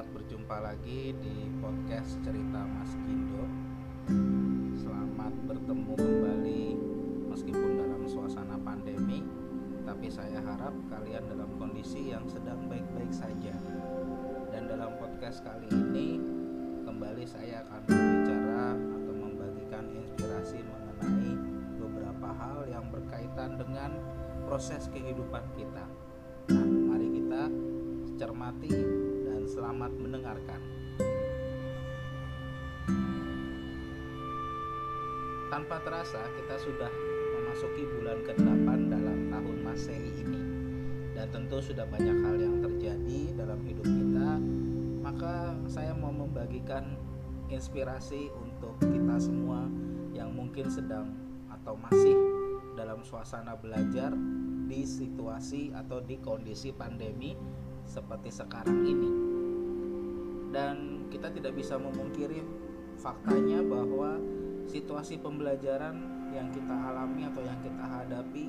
Selamat berjumpa lagi di podcast cerita Mas Gindo. Selamat bertemu kembali meskipun dalam suasana pandemi, tapi saya harap kalian dalam kondisi yang sedang baik-baik saja. Dan dalam podcast kali ini kembali saya akan berbicara atau membagikan inspirasi mengenai beberapa hal yang berkaitan dengan proses kehidupan kita. Nah, mari kita cermati selamat mendengarkan. Tanpa terasa kita sudah memasuki bulan ke-8 dalam tahun Masehi ini. Dan tentu sudah banyak hal yang terjadi dalam hidup kita. Maka saya mau membagikan inspirasi untuk kita semua yang mungkin sedang atau masih dalam suasana belajar di situasi atau di kondisi pandemi seperti sekarang ini dan kita tidak bisa memungkiri faktanya bahwa situasi pembelajaran yang kita alami atau yang kita hadapi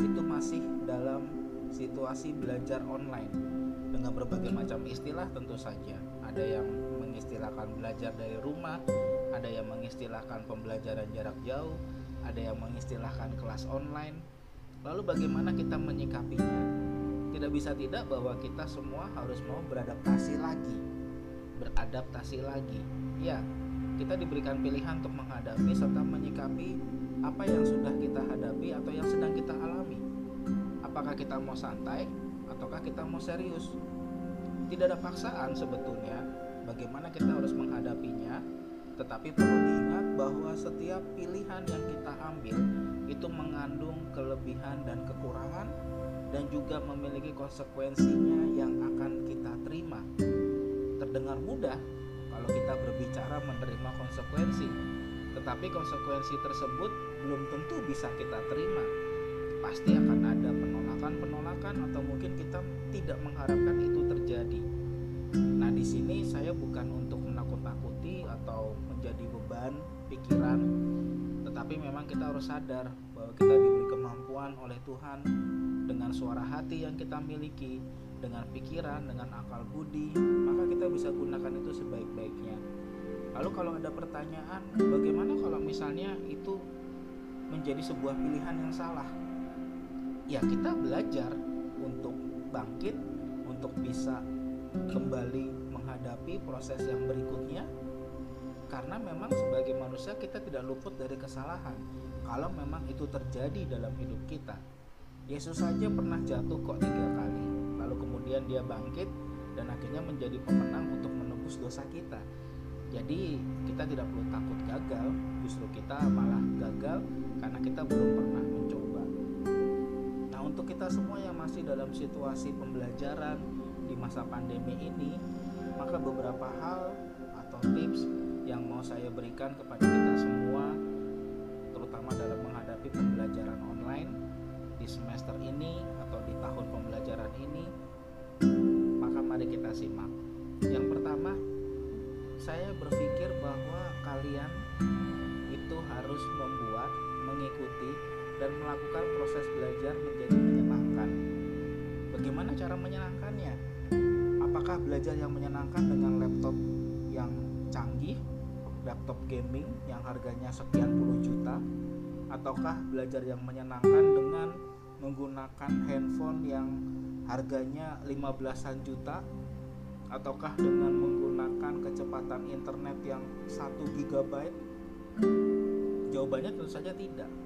itu masih dalam situasi belajar online. Dengan berbagai macam istilah tentu saja. Ada yang mengistilahkan belajar dari rumah ada yang mengistilahkan pembelajaran jarak jauh ada yang mengistilahkan kelas online. Lalu bagaimana kita menyikapinya? Tidak bisa tidak bahwa kita semua harus mau beradaptasi lagi beradaptasi lagi. Ya, kita diberikan pilihan untuk menghadapi serta menyikapi apa yang sudah kita hadapi atau yang sedang kita alami. Apakah kita mau santai ataukah kita mau serius? Tidak ada paksaan sebetulnya bagaimana kita harus menghadapinya, tetapi perlu diingat bahwa setiap pilihan yang kita ambil itu mengandung kelebihan dan kekurangan dan juga memiliki konsekuensinya yang akan kita terima terdengar mudah kalau kita berbicara menerima konsekuensi, tetapi konsekuensi tersebut belum tentu bisa kita terima. Pasti akan ada penolakan-penolakan atau mungkin kita tidak mengharapkan itu terjadi. Nah, di sini saya bukan untuk menakut-nakuti atau menjadi beban pikiran, tetapi memang kita harus sadar bahwa kita diberi kemampuan oleh Tuhan dengan suara hati yang kita miliki dengan pikiran, dengan akal budi, maka kita bisa gunakan itu sebaik-baiknya. Lalu kalau ada pertanyaan, bagaimana kalau misalnya itu menjadi sebuah pilihan yang salah? Ya kita belajar untuk bangkit, untuk bisa kembali menghadapi proses yang berikutnya karena memang sebagai manusia kita tidak luput dari kesalahan kalau memang itu terjadi dalam hidup kita Yesus saja pernah jatuh kok tiga kemudian dia bangkit dan akhirnya menjadi pemenang untuk menebus dosa kita. Jadi kita tidak perlu takut gagal, justru kita malah gagal karena kita belum pernah mencoba. Nah, untuk kita semua yang masih dalam situasi pembelajaran di masa pandemi ini, maka beberapa hal atau tips yang mau saya berikan kepada kita semua terutama dalam menghadapi pembelajaran online di semester ini atau di tahun pembelajaran ini dan melakukan proses belajar menjadi menyenangkan bagaimana cara menyenangkannya apakah belajar yang menyenangkan dengan laptop yang canggih laptop gaming yang harganya sekian puluh juta ataukah belajar yang menyenangkan dengan menggunakan handphone yang harganya 15-an juta ataukah dengan menggunakan kecepatan internet yang 1 GB? Jawabannya tentu saja tidak.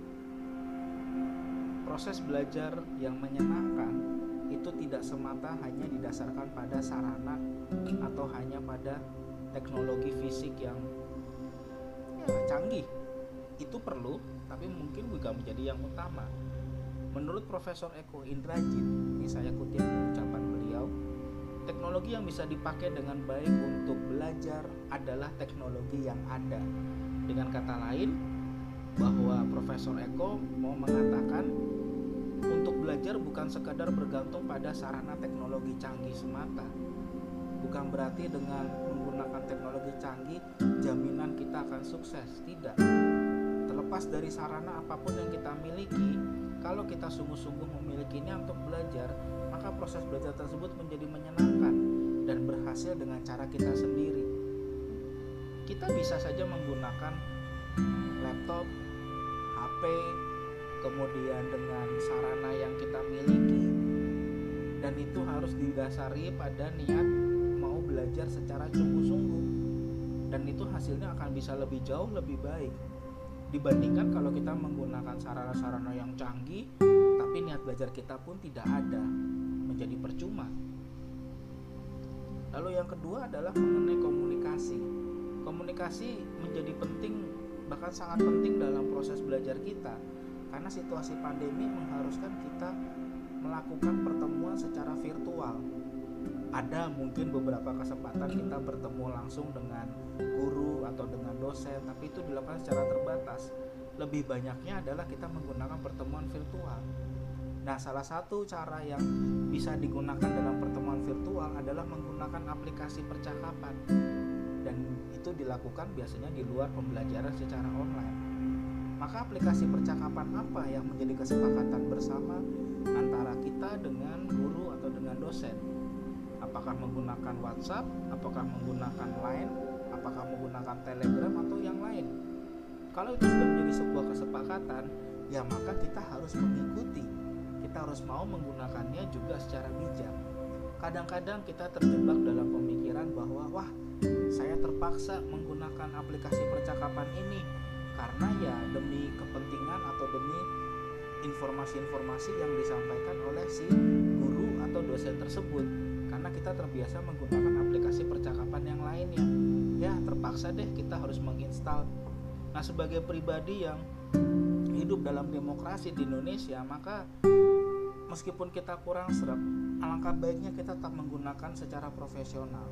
Proses belajar yang menyenangkan itu tidak semata hanya didasarkan pada sarana atau hanya pada teknologi fisik yang ya, canggih. Itu perlu, tapi mungkin juga menjadi yang utama Menurut Profesor Eko Indrajit, ini saya kutip ucapan beliau, teknologi yang bisa dipakai dengan baik untuk belajar adalah teknologi yang ada. Dengan kata lain, bahwa Profesor Eko mau mengatakan belajar bukan sekadar bergantung pada sarana teknologi canggih semata. Bukan berarti dengan menggunakan teknologi canggih jaminan kita akan sukses, tidak. Terlepas dari sarana apa pun yang kita miliki, kalau kita sungguh-sungguh memilikinya untuk belajar, maka proses belajar tersebut menjadi menyenangkan dan berhasil dengan cara kita sendiri. Kita bisa saja menggunakan laptop, HP, kemudian dengan sarana yang kita miliki. Dan itu harus didasari pada niat mau belajar secara sungguh-sungguh. Dan itu hasilnya akan bisa lebih jauh lebih baik. Dibandingkan kalau kita menggunakan sarana-sarana yang canggih tapi niat belajar kita pun tidak ada menjadi percuma. Lalu yang kedua adalah mengenai komunikasi. Komunikasi menjadi penting bahkan sangat penting dalam proses belajar kita karena situasi pandemi mengharuskan kita melakukan pertemuan secara virtual. Ada mungkin beberapa kesempatan kita bertemu langsung dengan guru atau dengan dosen, tapi itu dilakukan secara terbatas. Lebih banyaknya adalah kita menggunakan pertemuan virtual. Nah, salah satu cara yang bisa digunakan dalam pertemuan virtual adalah menggunakan aplikasi percakapan, dan itu dilakukan biasanya di luar pembelajaran secara online maka aplikasi percakapan apa yang menjadi kesepakatan bersama antara kita dengan guru atau dengan dosen? Apakah menggunakan WhatsApp, apakah menggunakan Line, apakah menggunakan Telegram atau yang lain? Kalau itu sudah menjadi sebuah kesepakatan, ya maka kita harus mengikuti. Kita harus mau menggunakannya juga secara bijak. Kadang-kadang kita terjebak dalam pemikiran bahwa wah, saya terpaksa menggunakan aplikasi percakapan ini karena ya demi kepentingan atau demi informasi-informasi yang disampaikan oleh si guru atau dosen tersebut. Karena kita terbiasa menggunakan aplikasi percakapan yang lainnya ya. Terpaksa deh kita harus menginstal. Nah sebagai pribadi yang hidup dalam demokrasi di Indonesia maka meskipun kita kurang serap alangkah baiknya kita tetap menggunakan secara profesional.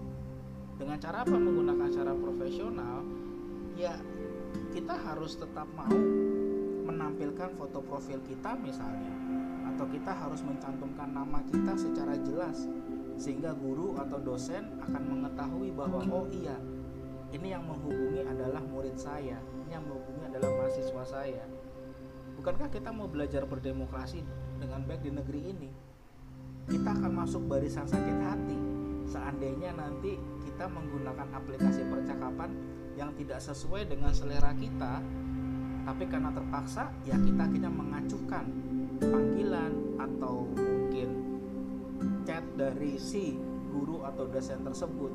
Dengan cara apa menggunakan secara profesional? Ya kita harus tetap mau menampilkan foto profil kita misalnya atau kita harus mencantumkan nama kita secara jelas sehingga guru atau dosen akan mengetahui bahwa oh iya ini yang menghubungi adalah murid saya ini yang menghubungi adalah mahasiswa saya. Bukankah kita mau belajar berdemokrasi dengan baik di negeri ini? Kita akan masuk barisan sakit hati. Seandainya nanti kita menggunakan aplikasi percakapan yang tidak sesuai dengan selera kita tapi karena terpaksa ya kita kita mengacuhkan panggilan atau mungkin chat dari si guru atau dosen tersebut.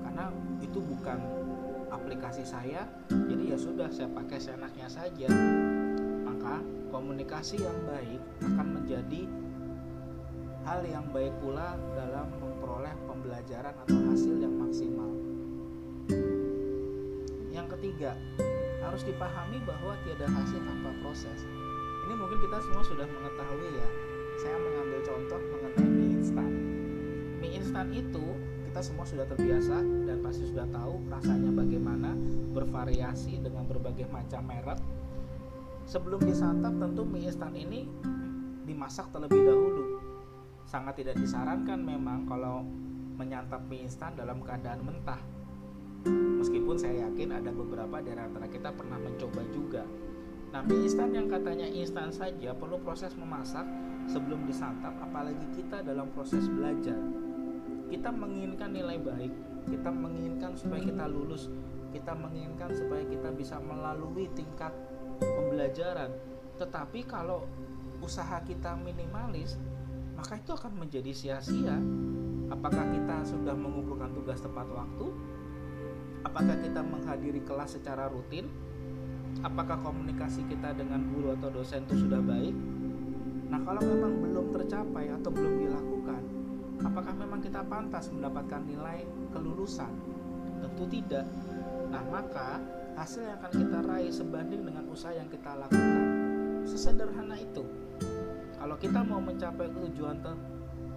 Karena itu bukan aplikasi saya jadi ya sudah saya pakai seenaknya saja. Maka komunikasi yang baik akan menjadi hal yang baik pula dalam memperoleh pembelajaran atau hasil yang maksimal ketiga, harus dipahami bahwa tiada hasil tanpa proses. Ini mungkin kita semua sudah mengetahui ya. Saya mengambil contoh mengenai mie instan. Mie instan itu kita semua sudah terbiasa dan pasti sudah tahu rasanya bagaimana, bervariasi dengan berbagai macam merek. Sebelum disantap tentu mie instan ini dimasak terlebih dahulu. Sangat tidak disarankan memang kalau menyantap mie instan dalam keadaan mentah Meskipun saya yakin ada beberapa dari antara kita pernah mencoba juga. Nah, mie instan yang katanya instan saja perlu proses memasak sebelum disantap, apalagi kita dalam proses belajar. Kita menginginkan nilai baik, kita menginginkan supaya kita lulus, kita menginginkan supaya kita bisa melalui tingkat pembelajaran. Tetapi kalau usaha kita minimalis, maka itu akan menjadi sia-sia. Apakah kita sudah mengumpulkan tugas tepat waktu? Apakah kita menghadiri kelas secara rutin? Apakah komunikasi kita dengan guru atau dosen itu sudah baik? Nah kalau memang belum tercapai atau belum dilakukan apakah memang kita pantas mendapatkan nilai kelulusan? Tentu tidak. Nah maka hasil yang akan kita raih sebanding dengan usaha yang kita lakukan sesederhana itu. Kalau kita mau mencapai tujuan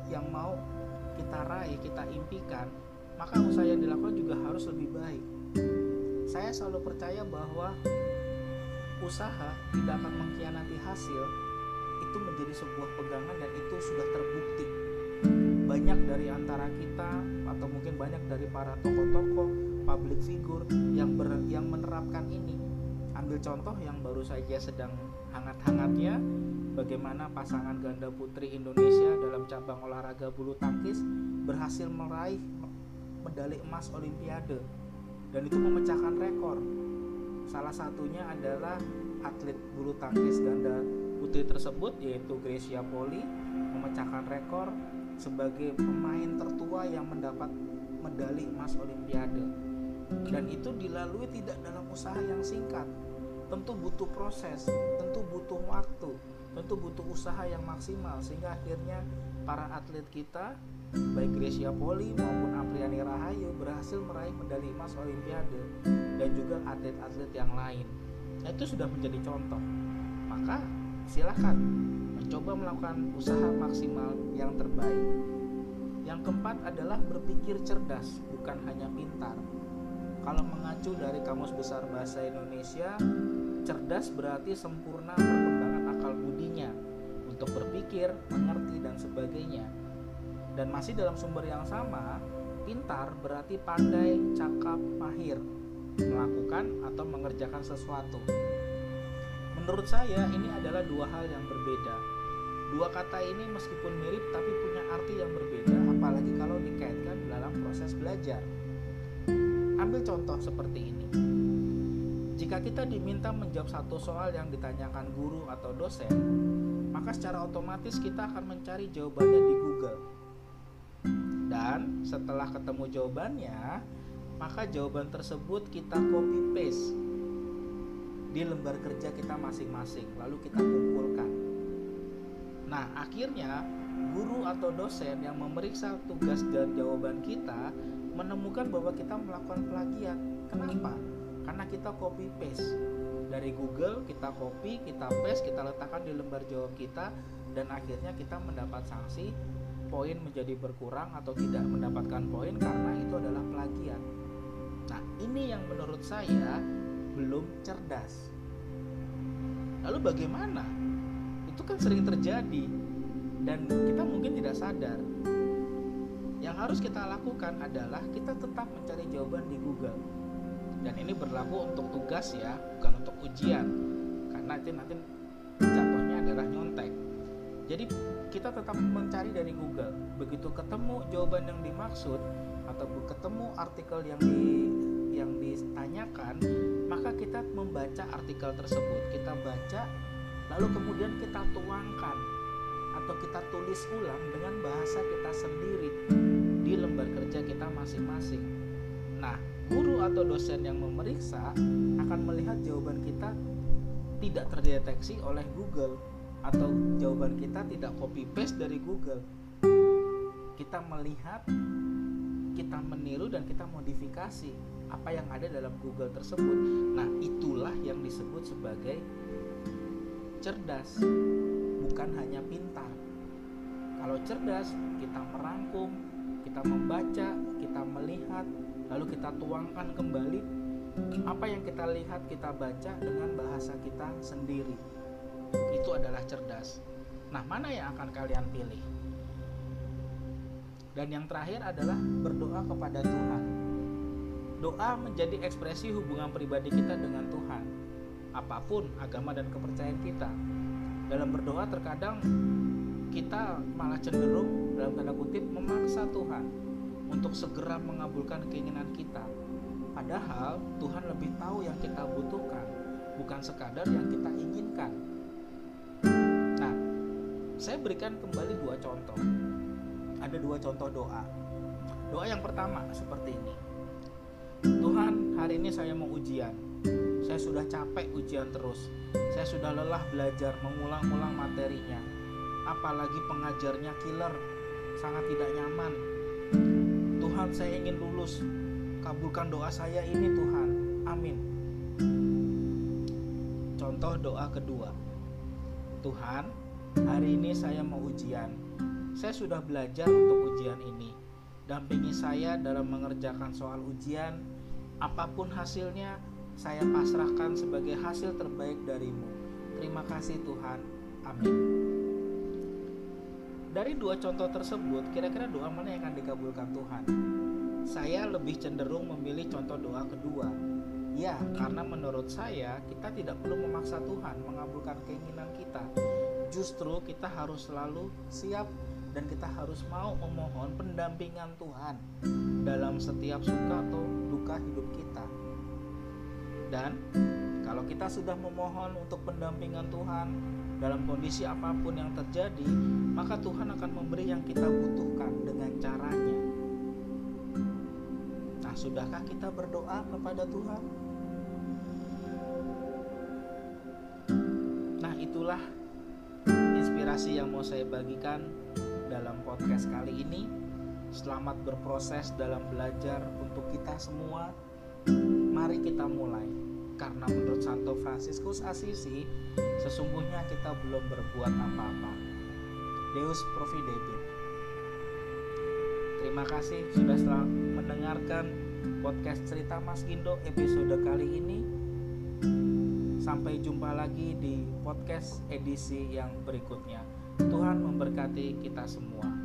yang mau kita raih kita impikan maka usaha yang dilakukan juga harus lebih baik. Saya selalu percaya bahwa usaha tidak akan mengkhianati hasil itu menjadi sebuah pegangan dan itu sudah terbukti. Banyak dari antara kita atau mungkin banyak dari para tokoh-tokoh, public figure yang ber, yang menerapkan ini. Ambil contoh yang baru saja sedang hangat-hangatnya bagaimana pasangan ganda putri Indonesia dalam cabang olahraga bulu tangkis berhasil meraih medali emas Olimpiade dan itu memecahkan rekor. Salah satunya adalah atlet bulu tangkis ganda putri tersebut yaitu Gracia Poli memecahkan rekor sebagai pemain tertua yang mendapat medali emas Olimpiade. Dan itu dilalui tidak dalam usaha yang singkat. Tentu butuh proses, tentu butuh waktu, tentu butuh usaha yang maksimal sehingga akhirnya para atlet kita baik Gracia Poli maupun Apriani Rahayu berhasil meraih medali emas Olimpiade dan juga atlet-atlet yang lain. Nah, itu sudah menjadi contoh. Maka silakan mencoba melakukan usaha maksimal yang terbaik. Yang keempat adalah berpikir cerdas, bukan hanya pintar. Kalau mengacu dari Kamus Besar Bahasa Indonesia, cerdas berarti sempurna perkembangan akal budinya untuk berpikir, mengerti, dan sebagainya dan masih dalam sumber yang sama, pintar berarti pandai, cakap, mahir, melakukan atau mengerjakan sesuatu. Menurut saya ini adalah dua hal yang berbeda. Dua kata ini meskipun mirip tapi punya arti yang berbeda apalagi kalau dikaitkan dalam proses belajar. Ambil contoh seperti ini. Jika kita diminta menjawab satu soal yang ditanyakan guru atau dosen, maka secara otomatis kita akan mencari jawabannya di Google dan setelah ketemu jawabannya, maka jawaban tersebut kita copy paste di lembar kerja kita masing-masing, lalu kita kumpulkan. Nah, akhirnya guru atau dosen yang memeriksa tugas dan jawaban kita menemukan bahwa kita melakukan plagiat. Kenapa? Karena kita copy paste dari Google, kita copy, kita paste, kita letakkan di lembar jawab kita dan akhirnya kita mendapat sanksi poin menjadi berkurang atau tidak mendapatkan poin karena itu adalah plagiat. Nah, ini yang menurut saya belum cerdas. Lalu bagaimana? Itu kan sering terjadi dan kita mungkin tidak sadar. Yang harus kita lakukan adalah kita tetap mencari jawaban di Google. Dan ini berlaku untuk tugas ya, bukan untuk ujian. Karena itu nanti jatuhnya adalah nyontek. Jadi kita tetap mencari dari Google. Begitu ketemu jawaban yang dimaksud atau ketemu artikel yang di yang ditanyakan, maka kita membaca artikel tersebut. Kita baca lalu kemudian kita tuangkan atau kita tulis ulang dengan bahasa kita sendiri di lembar kerja kita masing-masing. Nah, guru atau dosen yang memeriksa akan melihat jawaban kita tidak terdeteksi oleh Google atau jawaban kita tidak copy paste dari Google. Kita melihat kita meniru dan kita modifikasi apa yang ada dalam Google tersebut. Nah itulah yang disebut sebagai cerdas bukan hanya pintar. Kalau cerdas kita merangkum kita membaca kita melihat lalu kita tuangkan kembali. Apa yang kita lihat kita baca dengan bahasa kita sendiri itu adalah cerdas. Nah, mana yang akan kalian pilih? Dan yang terakhir adalah berdoa kepada Tuhan. Doa menjadi ekspresi hubungan pribadi kita dengan Tuhan. Apa pun agama dan kepercayaan kita. Dalam berdoa terkadang kita malah cenderung dalam tanda kutip memaksa Tuhan untuk segera mengabulkan keinginan kita. Padahal Tuhan lebih tahu yang kita butuhkan, bukan sekadar yang kita inginkan saya berikan kembali dua contoh. Ada dua contoh doa. Doa yang pertama seperti ini. Tuhan, hari ini saya mau ujian. Saya sudah capek ujian terus. Saya sudah lelah belajar mengulang-ulang materinya. Apalagi pengajarnya killer, sangat tidak nyaman. Tuhan, saya ingin lulus. Kabulkan doa saya ini, Tuhan. Amin. Contoh doa kedua. Tuhan, Hari ini saya mau ujian. Saya sudah belajar untuk ujian ini. Dampingi saya dalam mengerjakan soal ujian. Apa pun hasilnya, saya pasrahkan sebagai hasil terbaik darimu. Terima kasih Tuhan. Amin. Dari dua contoh tersebut, kira-kira doa mana yang akan dikabulkan Tuhan? Saya lebih cenderung memilih contoh doa kedua. Ya, karena menurut saya kita tidak perlu memaksa Tuhan mengabulkan keinginan kita justru kita harus selalu siap dan kita harus mau memohon pendampingan Tuhan dalam setiap suka atau duka hidup kita. Dan kalau kita sudah memohon untuk pendampingan Tuhan dalam kondisi apa pun yang terjadi, maka Tuhan akan memberi yang kita butuhkan dengan caranya. Nah, sudahkah kita berdoa kepada Tuhan? Nah, itulah inspirasi yang mau saya bagikan dalam podcast kali ini. Selamat berproses dalam belajar untuk kita semua. Mari kita mulai. Karena menurut Santo Fransiskus Assisi, sesungguhnya kita belum berbuat apa-apa. Deus Providebit. Terima kasih sudah mendengarkan podcast cerita Mas Gindo episode kali ini. Sampai jumpa lagi di podcast edisi yang berikutnya. Tuhan memberkati kita semua.